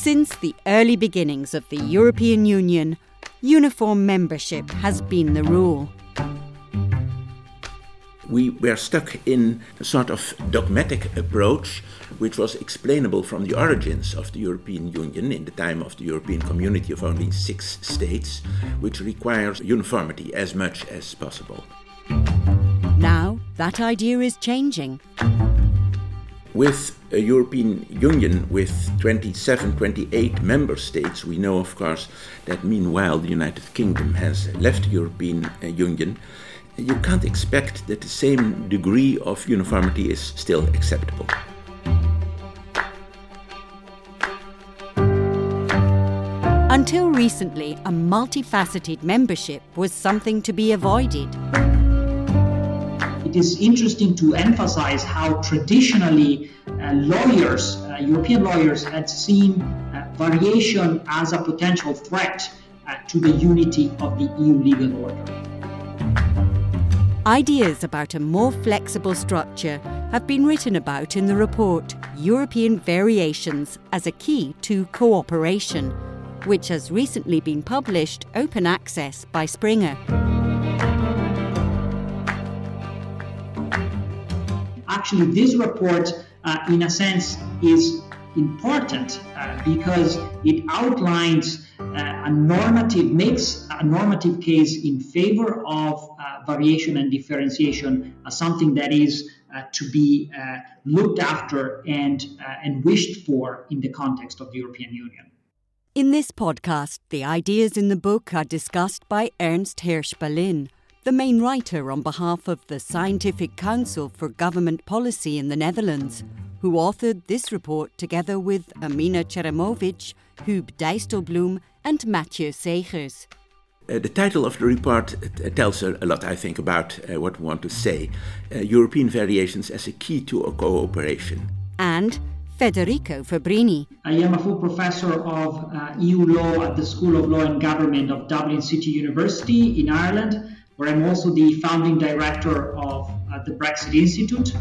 Since the early beginnings of the European Union, uniform membership has been the rule. We were stuck in a sort of dogmatic approach, which was explainable from the origins of the European Union in the time of the European Community of only six states, which requires uniformity as much as possible. Now, that idea is changing. With a European Union with 27, 28 member states, we know, of course, that meanwhile the United Kingdom has left the European uh, Union. You can't expect that the same degree of uniformity is still acceptable. Until recently, a multifaceted membership was something to be avoided. It is interesting to emphasize how traditionally uh, lawyers, uh, European lawyers, had seen uh, variation as a potential threat uh, to the unity of the EU legal order. Ideas about a more flexible structure have been written about in the report European Variations as a Key to Cooperation which has recently been published open access by Springer. Actually, this report, uh, in a sense, is important uh, because it outlines uh, a normative, makes a normative case in favor of uh, variation and differentiation as something that is uh, to be looked after and, and wished for in the context of the European Union. In this podcast, the ideas in the book are discussed by Ernst Hirsch Ballin, the main writer on behalf of the Scientific Council for Government Policy in the Netherlands, who authored this report together with Emina Ćerimović, Huub Dijstelbloem, and Mathieu Segers. Uh, the title of the report uh, tells a lot, I think, about uh, what we want to say uh, European variations as a key to cooperation. And Federico Fabbrini. I am a full professor of uh, EU law at the School of Law and Government of Dublin City University in Ireland, where I'm also the founding director of uh, the Brexit Institute.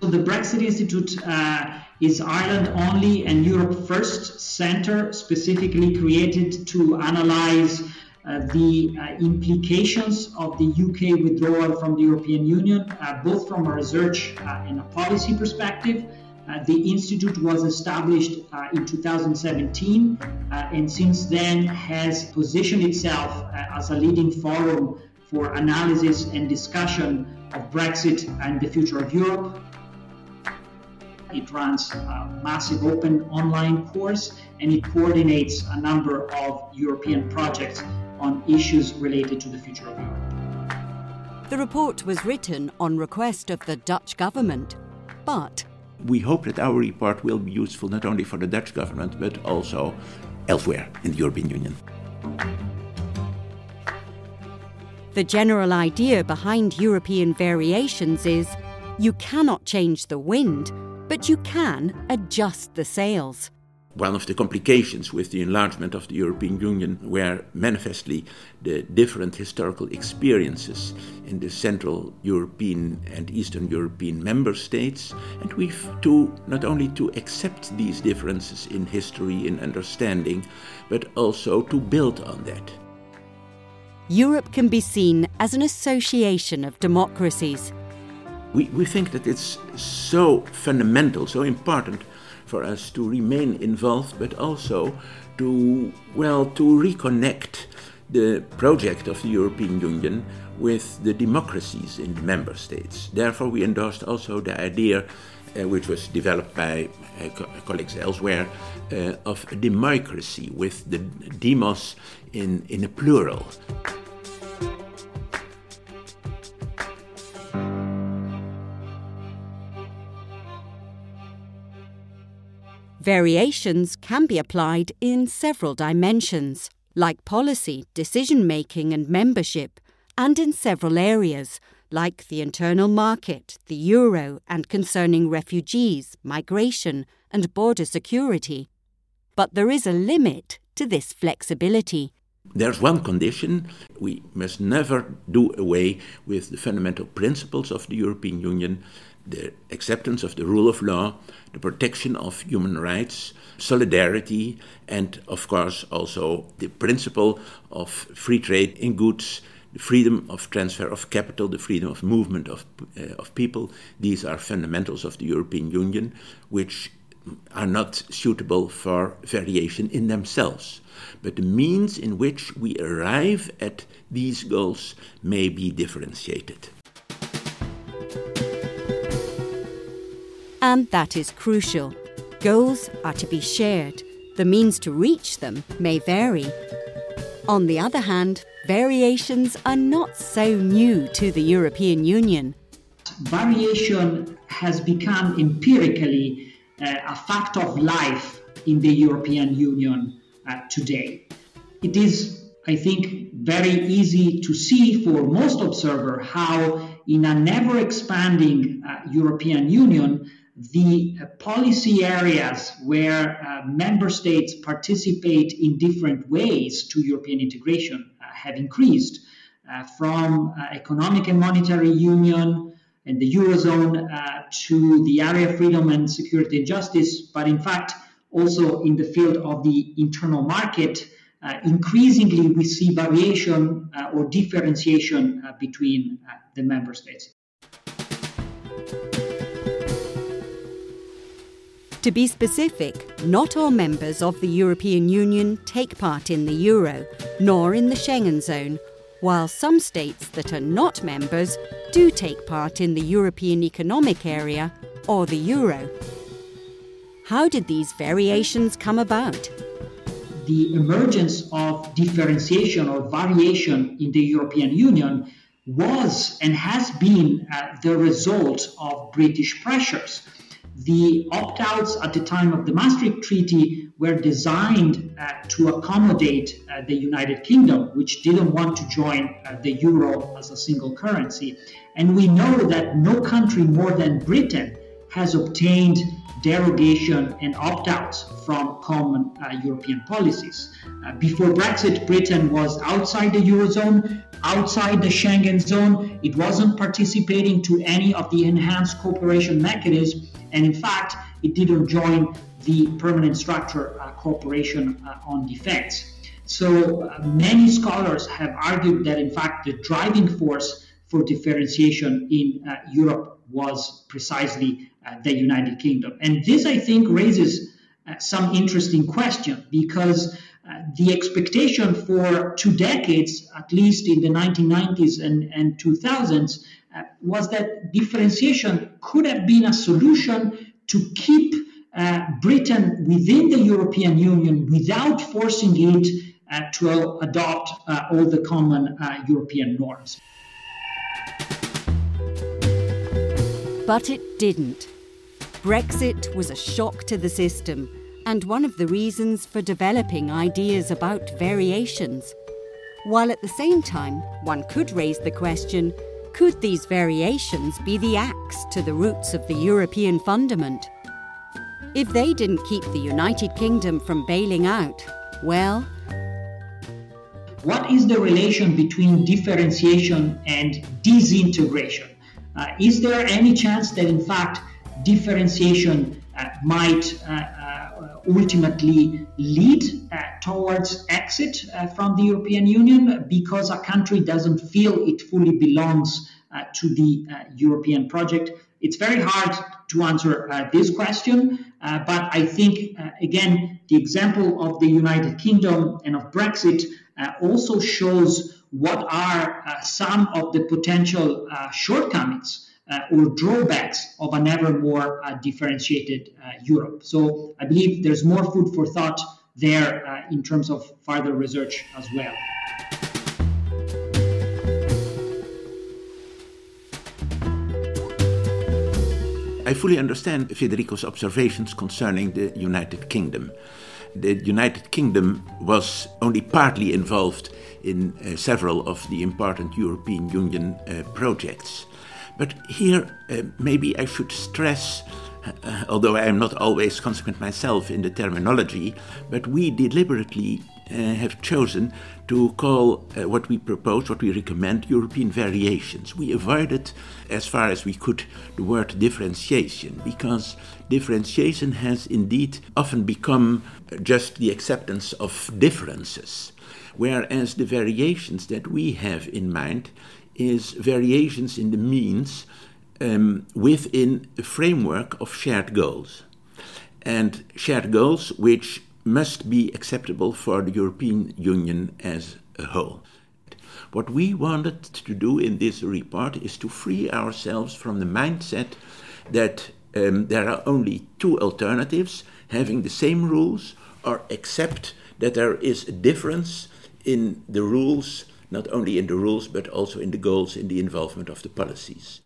So the Brexit Institute uh, is Ireland only and Europe first center specifically created to analyze uh, the uh, implications of the UK withdrawal from the European Union, uh, both from a research uh, and a policy perspective. Uh, the institute was established uh, in 2017 uh, and since then has positioned itself as a leading forum for analysis and discussion of Brexit and the future of Europe. It runs a massive open online course and it coordinates a number of European projects on issues related to the future of Europe. The report was written on request of the Dutch government, but we hope that our report will be useful not only for the Dutch government but also elsewhere in the European Union. The general idea behind European variations is you cannot change the wind, but you can adjust the sails one of the complications with the enlargement of the European Union were manifestly the different historical experiences in the Central European and Eastern European member states, and we've to not only to accept these differences in history in understanding, but also to build on that. Europe can be seen as an association of democracies. We, we think that it's so fundamental, so important for us to remain involved, but also to, well, to reconnect the project of the European Union with the democracies in the member states. Therefore, we endorsed also the idea, uh, which was developed by uh, co- colleagues elsewhere, uh, of a demoicracy with the demos in, in a plural. Variations can be applied in several dimensions, like policy, decision making, and membership, and in several areas, like the internal market, the euro, and concerning refugees, migration, and border security. But there is a limit to this flexibility. There's one condition we must never do away with the fundamental principles of the European Union the acceptance of the rule of law, the protection of human rights, solidarity, and of course also the principle of free trade in goods, the freedom of transfer of capital, the freedom of movement of, uh, of people. These are fundamentals of the European Union, which are not suitable for variation in themselves. But the means in which we arrive at these goals may be differentiated. And that is crucial. Goals are to be shared. The means to reach them may vary. On the other hand, variations are not so new to the European Union. Variation has become empirically uh, a fact of life in the European Union uh, today. It is, I think, very easy to see for most observers how, in a never expanding uh, European Union, the uh, policy areas where uh, member states participate in different ways to European integration uh, have increased from economic and monetary union and the Eurozone to the area of freedom and security and justice, but in fact, also in the field of the internal market, uh, increasingly we see variation uh, or differentiation uh, between the member states. To be specific, not all members of the European Union take part in the euro, nor in the Schengen zone, while some states that are not members do take part in the European Economic Area or the euro. How did these variations come about? The emergence of differentiation or variation in the European Union was and has been uh, the result of British pressures the opt outs at the time of the Maastricht Treaty were designed uh, to accommodate uh, the United Kingdom, which didn't want to join uh, the euro as a single currency. And we know that no country more than Britain has obtained derogation and opt outs from common uh, European policies. Uh, before Brexit, Britain was outside the Eurozone, outside the Schengen zone. It wasn't participating to any of the enhanced cooperation mechanisms and in fact, it didn't join the permanent structure uh, cooperation uh, on defense. So uh, many scholars have argued that in fact the driving force for differentiation in uh, Europe was precisely uh, the United Kingdom. And this, I think, raises uh, some interesting question because the expectation for two decades, at least in the 1990s and, and 2000s, uh, was that differentiation could have been a solution to keep uh, Britain within the European Union without forcing it uh, to adopt uh, all the common uh, European norms. But it didn't. Brexit was a shock to the system and one of the reasons for developing ideas about variations. While at the same time, one could raise the question could these variations be the axe to the roots of the European fundament? If they didn't keep the United Kingdom from bailing out, well. What is the relation between differentiation and disintegration? Uh, is there any chance that, in fact, differentiation uh, might uh, ultimately lead uh, towards exit uh, from the European Union because a country doesn't feel it fully belongs uh, to the uh, European project? It's very hard to answer uh, this question, but I think, again, the example of the United Kingdom and of Brexit also shows what are some of the potential shortcomings uh, or drawbacks of an ever more uh, differentiated uh, Europe. So I believe there's more food for thought there uh, in terms of further research as well. I fully understand Federico's observations concerning the United Kingdom. The United Kingdom was only partly involved in uh, several of the important European Union uh, projects. But here, uh, maybe I should stress, uh, although I am not always consequent myself in the terminology, but we deliberately uh, have chosen to call uh, what we propose, what we recommend, European variations. We avoided, as far as we could, the word differentiation because differentiation has indeed often become just the acceptance of differences, whereas the variations that we have in mind is variations in the means um, within a framework of shared goals. And shared goals which must be acceptable for the European Union as a whole. What we wanted to do in this report is to free ourselves from the mindset that um, there are only two alternatives having the same rules or accept that there is a difference in the rules, not only in the rules but also in the goals, in the involvement of the policies.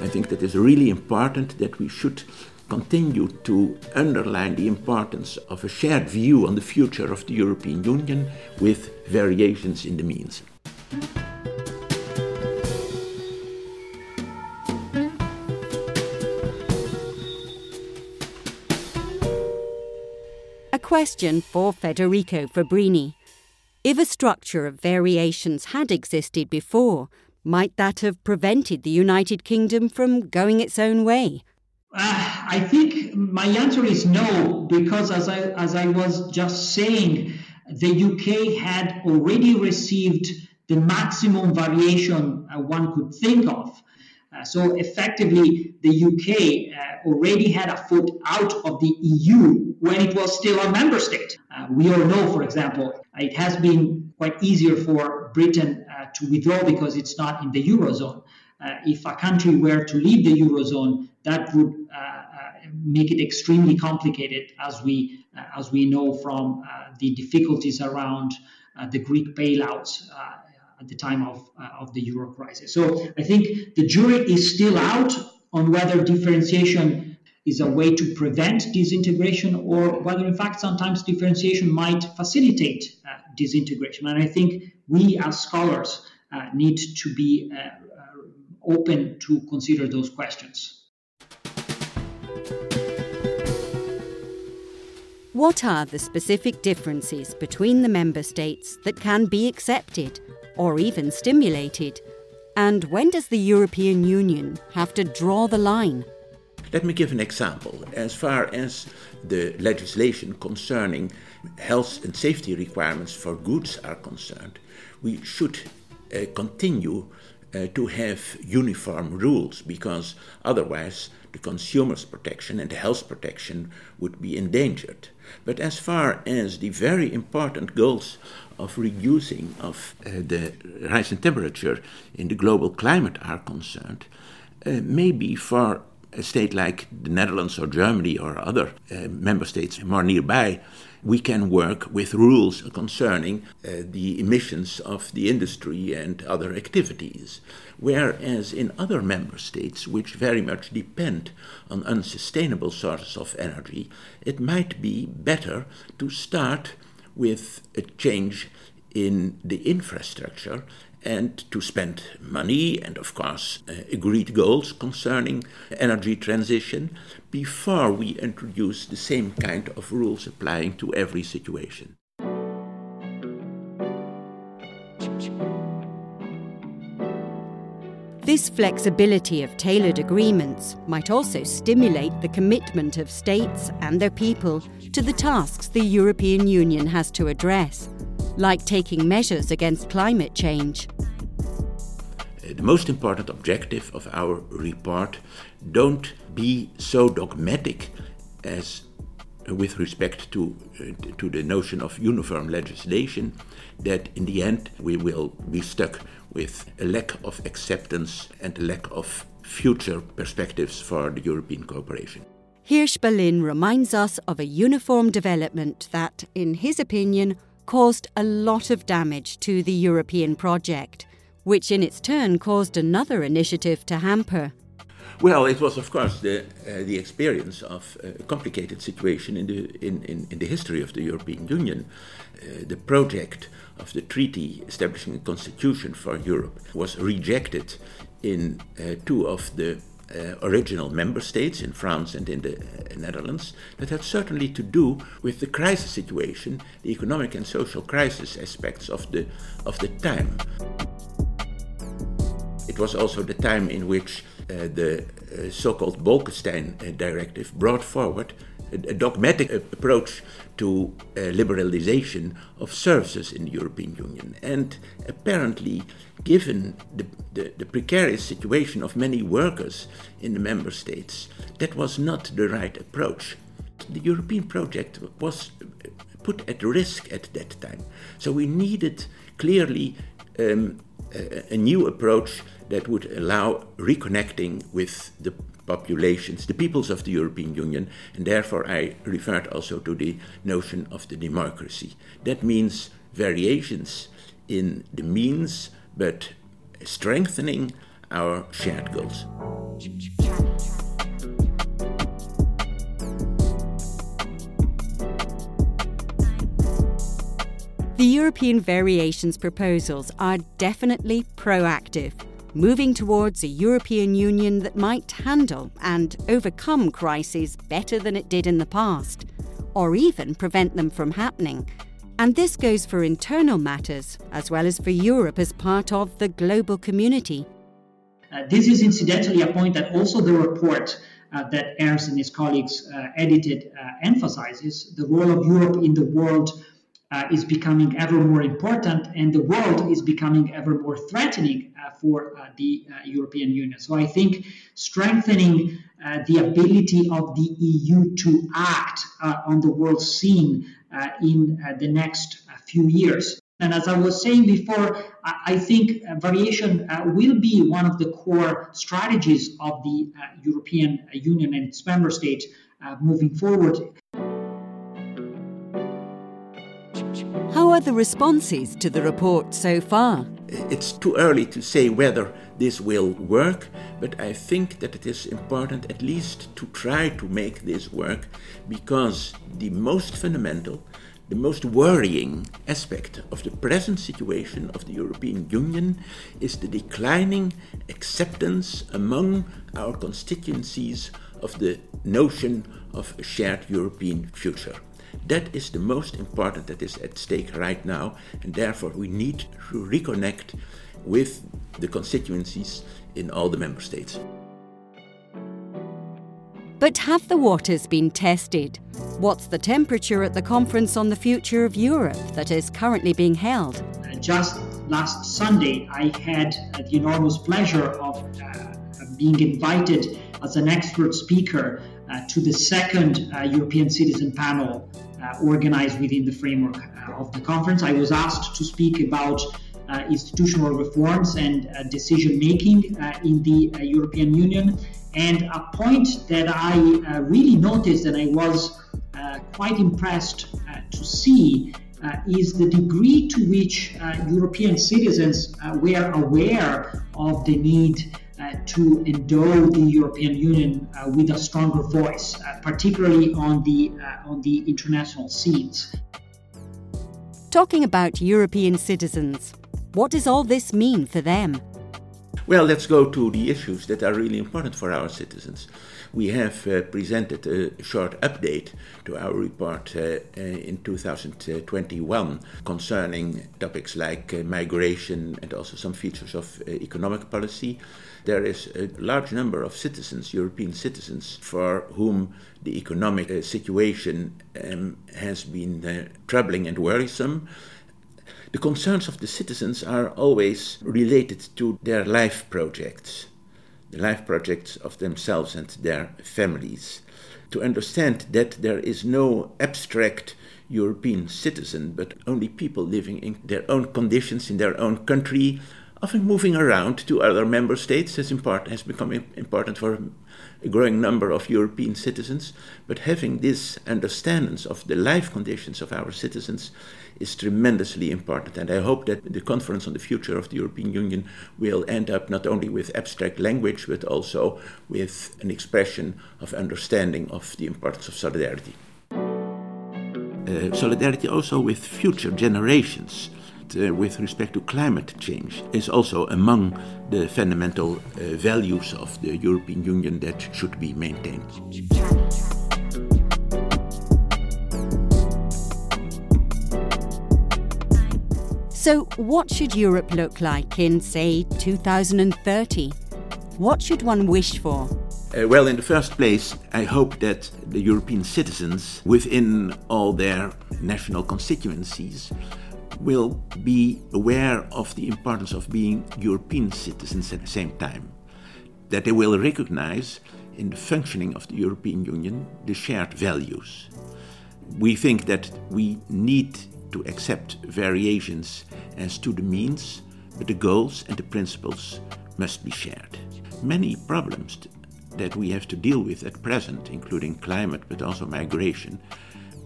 I think that it's really important that we should continue to underline the importance of a shared view on the future of the European Union with variations in the means. Question for Federico Fabbrini. If a structure of variations had existed before, might that have prevented the United Kingdom from going its own way? Uh, I think my answer is no, because as I, as I was just saying, the UK had already received the maximum variation uh, one could think of. Uh, so effectively, the UK uh, already had a foot out of the EU when it was still a member state. Uh, we all know, for example, it has been quite easier for Britain uh, to withdraw because it's not in the eurozone. Uh, if a country were to leave the eurozone, that would uh, make it extremely complicated, as we as we know from the difficulties around the Greek bailouts at the time of, uh, of the euro crisis. So I think the jury is still out on whether differentiation is a way to prevent disintegration or whether, in fact, sometimes differentiation might facilitate uh, disintegration. And I think we as scholars uh, need to be open to consider those questions. What are the specific differences between the member states that can be accepted or even stimulated? And when does the European Union have to draw the line? Let me give an example. As far as the legislation concerning health and safety requirements for goods are concerned, we should uh, continue uh, to have uniform rules because otherwise the consumer's protection and the health protection would be endangered. But as far as the very important goals of reducing of uh, the rise in temperature in the global climate are concerned, uh, maybe for a state like the Netherlands or Germany or other uh, member states more nearby, we can work with rules concerning uh, the emissions of the industry and other activities. Whereas in other member states, which very much depend on unsustainable sources of energy, it might be better to start with a change in the infrastructure and to spend money and, of course, uh, agreed goals concerning energy transition before we introduce the same kind of rules applying to every situation. This flexibility of tailored agreements might also stimulate the commitment of states and their people to the tasks the European Union has to address, like taking measures against climate change. The most important objective of our report don't be so dogmatic as with respect to, uh, to the notion of uniform legislation that in the end we will be stuck with a lack of acceptance and a lack of future perspectives for the European cooperation. Hirsch Ballin reminds us of a uniform development that, in his opinion, caused a lot of damage to the European project, which in its turn caused another initiative to hamper. Well, it was, of course, the, uh, the experience of a complicated situation in the, in, in, in the history of the European Union. Uh, the project of the treaty establishing a constitution for Europe was rejected in uh, two of the uh, original member states in France and in the uh, Netherlands that had certainly to do with the crisis situation, the economic and social crisis aspects of the, of the time. It was also the time in which uh, the uh, so called Bolkestein uh, Directive brought forward a, dogmatic approach to uh, liberalization of services in the European Union. And apparently, given the, the, the, precarious situation of many workers in the member states, that was not the right approach. The European project was put at risk at that time. So we needed clearly um, a, a new approach that would allow reconnecting with the populations, the peoples of the European Union, and therefore I referred also to the notion of the demoicracy. That means variations in the means, but strengthening our shared goals. The European variations proposals are definitely proactive moving towards a European Union that might handle and overcome crises better than it did in the past, or even prevent them from happening. And this goes for internal matters as well as for Europe as part of the global community. Uh, this is incidentally a point that also the report uh, that Ernst and his colleagues uh, edited uh, emphasizes the role of Europe in the world uh, is becoming ever more important and the world is becoming ever more threatening uh, for uh, the uh, European Union. So I think strengthening uh, the ability of the EU to act uh, on the world scene in the next few years. And as I was saying before, I think variation will be one of the core strategies of the European Union and its member states moving forward. Are the responses to the report so far? It's too early to say whether this will work, but I think that it is important at least to try to make this work because the most fundamental, the most worrying aspect of the present situation of the European Union is the declining acceptance among our constituencies of the notion of a shared European future. That is the most important that is at stake right now, and therefore we need to reconnect with the constituencies in all the member states. But have the waters been tested? What's the temperature at the conference on the future of Europe that is currently being held? Just last Sunday, I had the enormous pleasure of uh, being invited as an expert speaker uh, to the second uh, European Citizen Panel uh, organized within the framework uh, of the conference. I was asked to speak about uh, institutional reforms and decision making in the European Union. And a point that I really noticed and I was quite impressed to see uh, is the degree to which uh, European citizens uh, were aware of the need uh, to endow the European Union uh, with a stronger voice, uh, particularly on the on the international scenes. Talking about European citizens, what does all this mean for them? Well, let's go to the issues that are really important for our citizens. We have uh, presented a short update to our report uh, uh in 2021 concerning topics like uh, migration and also some features of uh, economic policy. There is a large number of citizens, European citizens, for whom the economic uh, situation um, has been troubling and worrisome. The concerns of the citizens are always related to their life projects, the life projects of themselves and their families. To understand that there is no abstract European citizen, but only people living in their own conditions in their own country, moving around to other member states has, has become important for a growing number of European citizens. But having this understanding of the life conditions of our citizens is tremendously important. And I hope that the conference on the future of the European Union will end up not only with abstract language, but also with an expression of understanding of the importance of solidarity. Uh, solidarity also with future generations with respect to climate change is also among the fundamental uh, values of the European Union that should be maintained. So, what should Europe look like in, say, 2030? What should one wish for? Uh, well, in the first place, I hope that the European citizens, within all their national constituencies, will be aware of the importance of being European citizens at the same time. That they will recognize in the functioning of the European Union the shared values. We think that we need to accept variations as to the means, but the goals and the principles must be shared. Many problems that we have to deal with at present, including climate but also migration,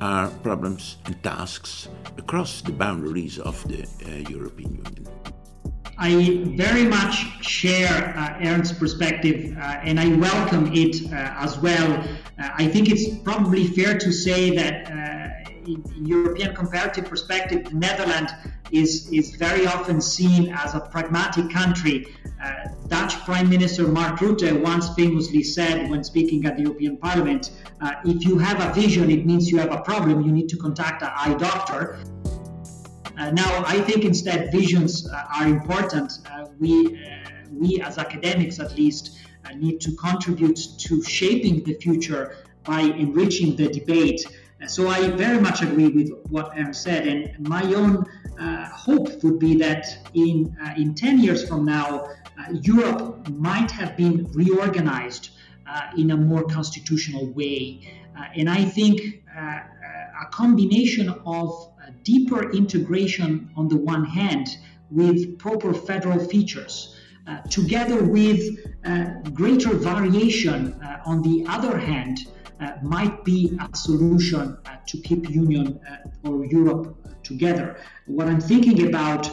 are problems and tasks across the boundaries of the uh, European Union. I very much share uh, Ernst's perspective uh, and I welcome it uh, as well. Uh, I think it's probably fair to say that uh, in, European comparative perspective, the Netherlands is, is very often seen as a pragmatic country. Uh, Dutch Prime Minister Mark Rutte once famously said when speaking at the European Parliament, uh, if you have a vision, it means you have a problem, you need to contact an eye doctor. Uh, now, I think instead visions uh, are important. Uh, we, uh, we as academics at least, need to contribute to shaping the future by enriching the debate. So I very much agree with what Ernst said, and my own uh, hope would be that in uh, in 10 years from now, uh, Europe might have been reorganized uh, in a more constitutional way, uh, and I think uh, a combination of deeper integration on the one hand with proper federal features. together with greater variation on the other hand, might be a solution uh, to keep Union uh, or Europe together. What I'm thinking about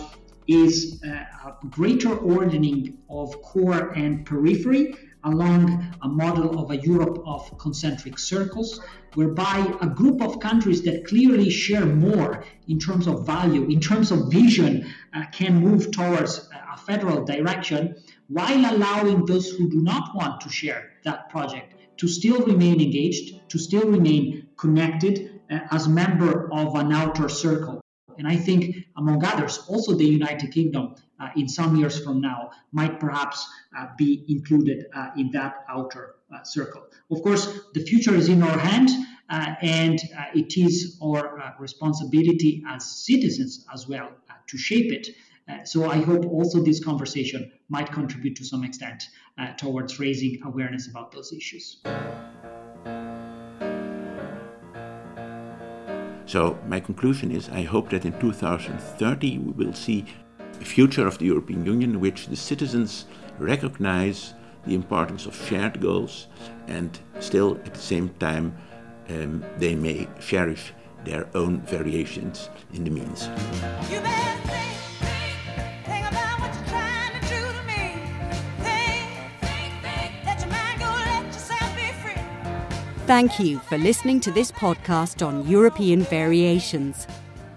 is a greater ordering of core and periphery along a model of a Europe of concentric circles, whereby a group of countries that clearly share more in terms of value, in terms of vision, uh, can move towards a federal direction, while allowing those who do not want to share that project to still remain engaged, to still remain connected uh, as member of an outer circle. And I think, among others, also the United Kingdom uh, in some years from now might perhaps uh, be included uh, in that outer uh, circle. Of course, the future is in our hands, uh, and it is our responsibility as citizens as well to shape it. Uh, so I hope also this conversation might contribute to some extent uh, towards raising awareness about those issues. So my conclusion is I hope that in 2030 we will see a future of the European Union in which the citizens recognize the importance of shared goals and still at the same time um, they may cherish their own variations in the means. Thank you for listening to this podcast on European variations.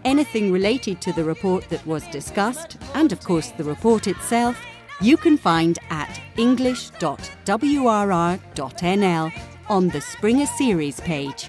Anything related to the report that was discussed, and of course the report itself, you can find at english.wrr.nl on the Springer Series page.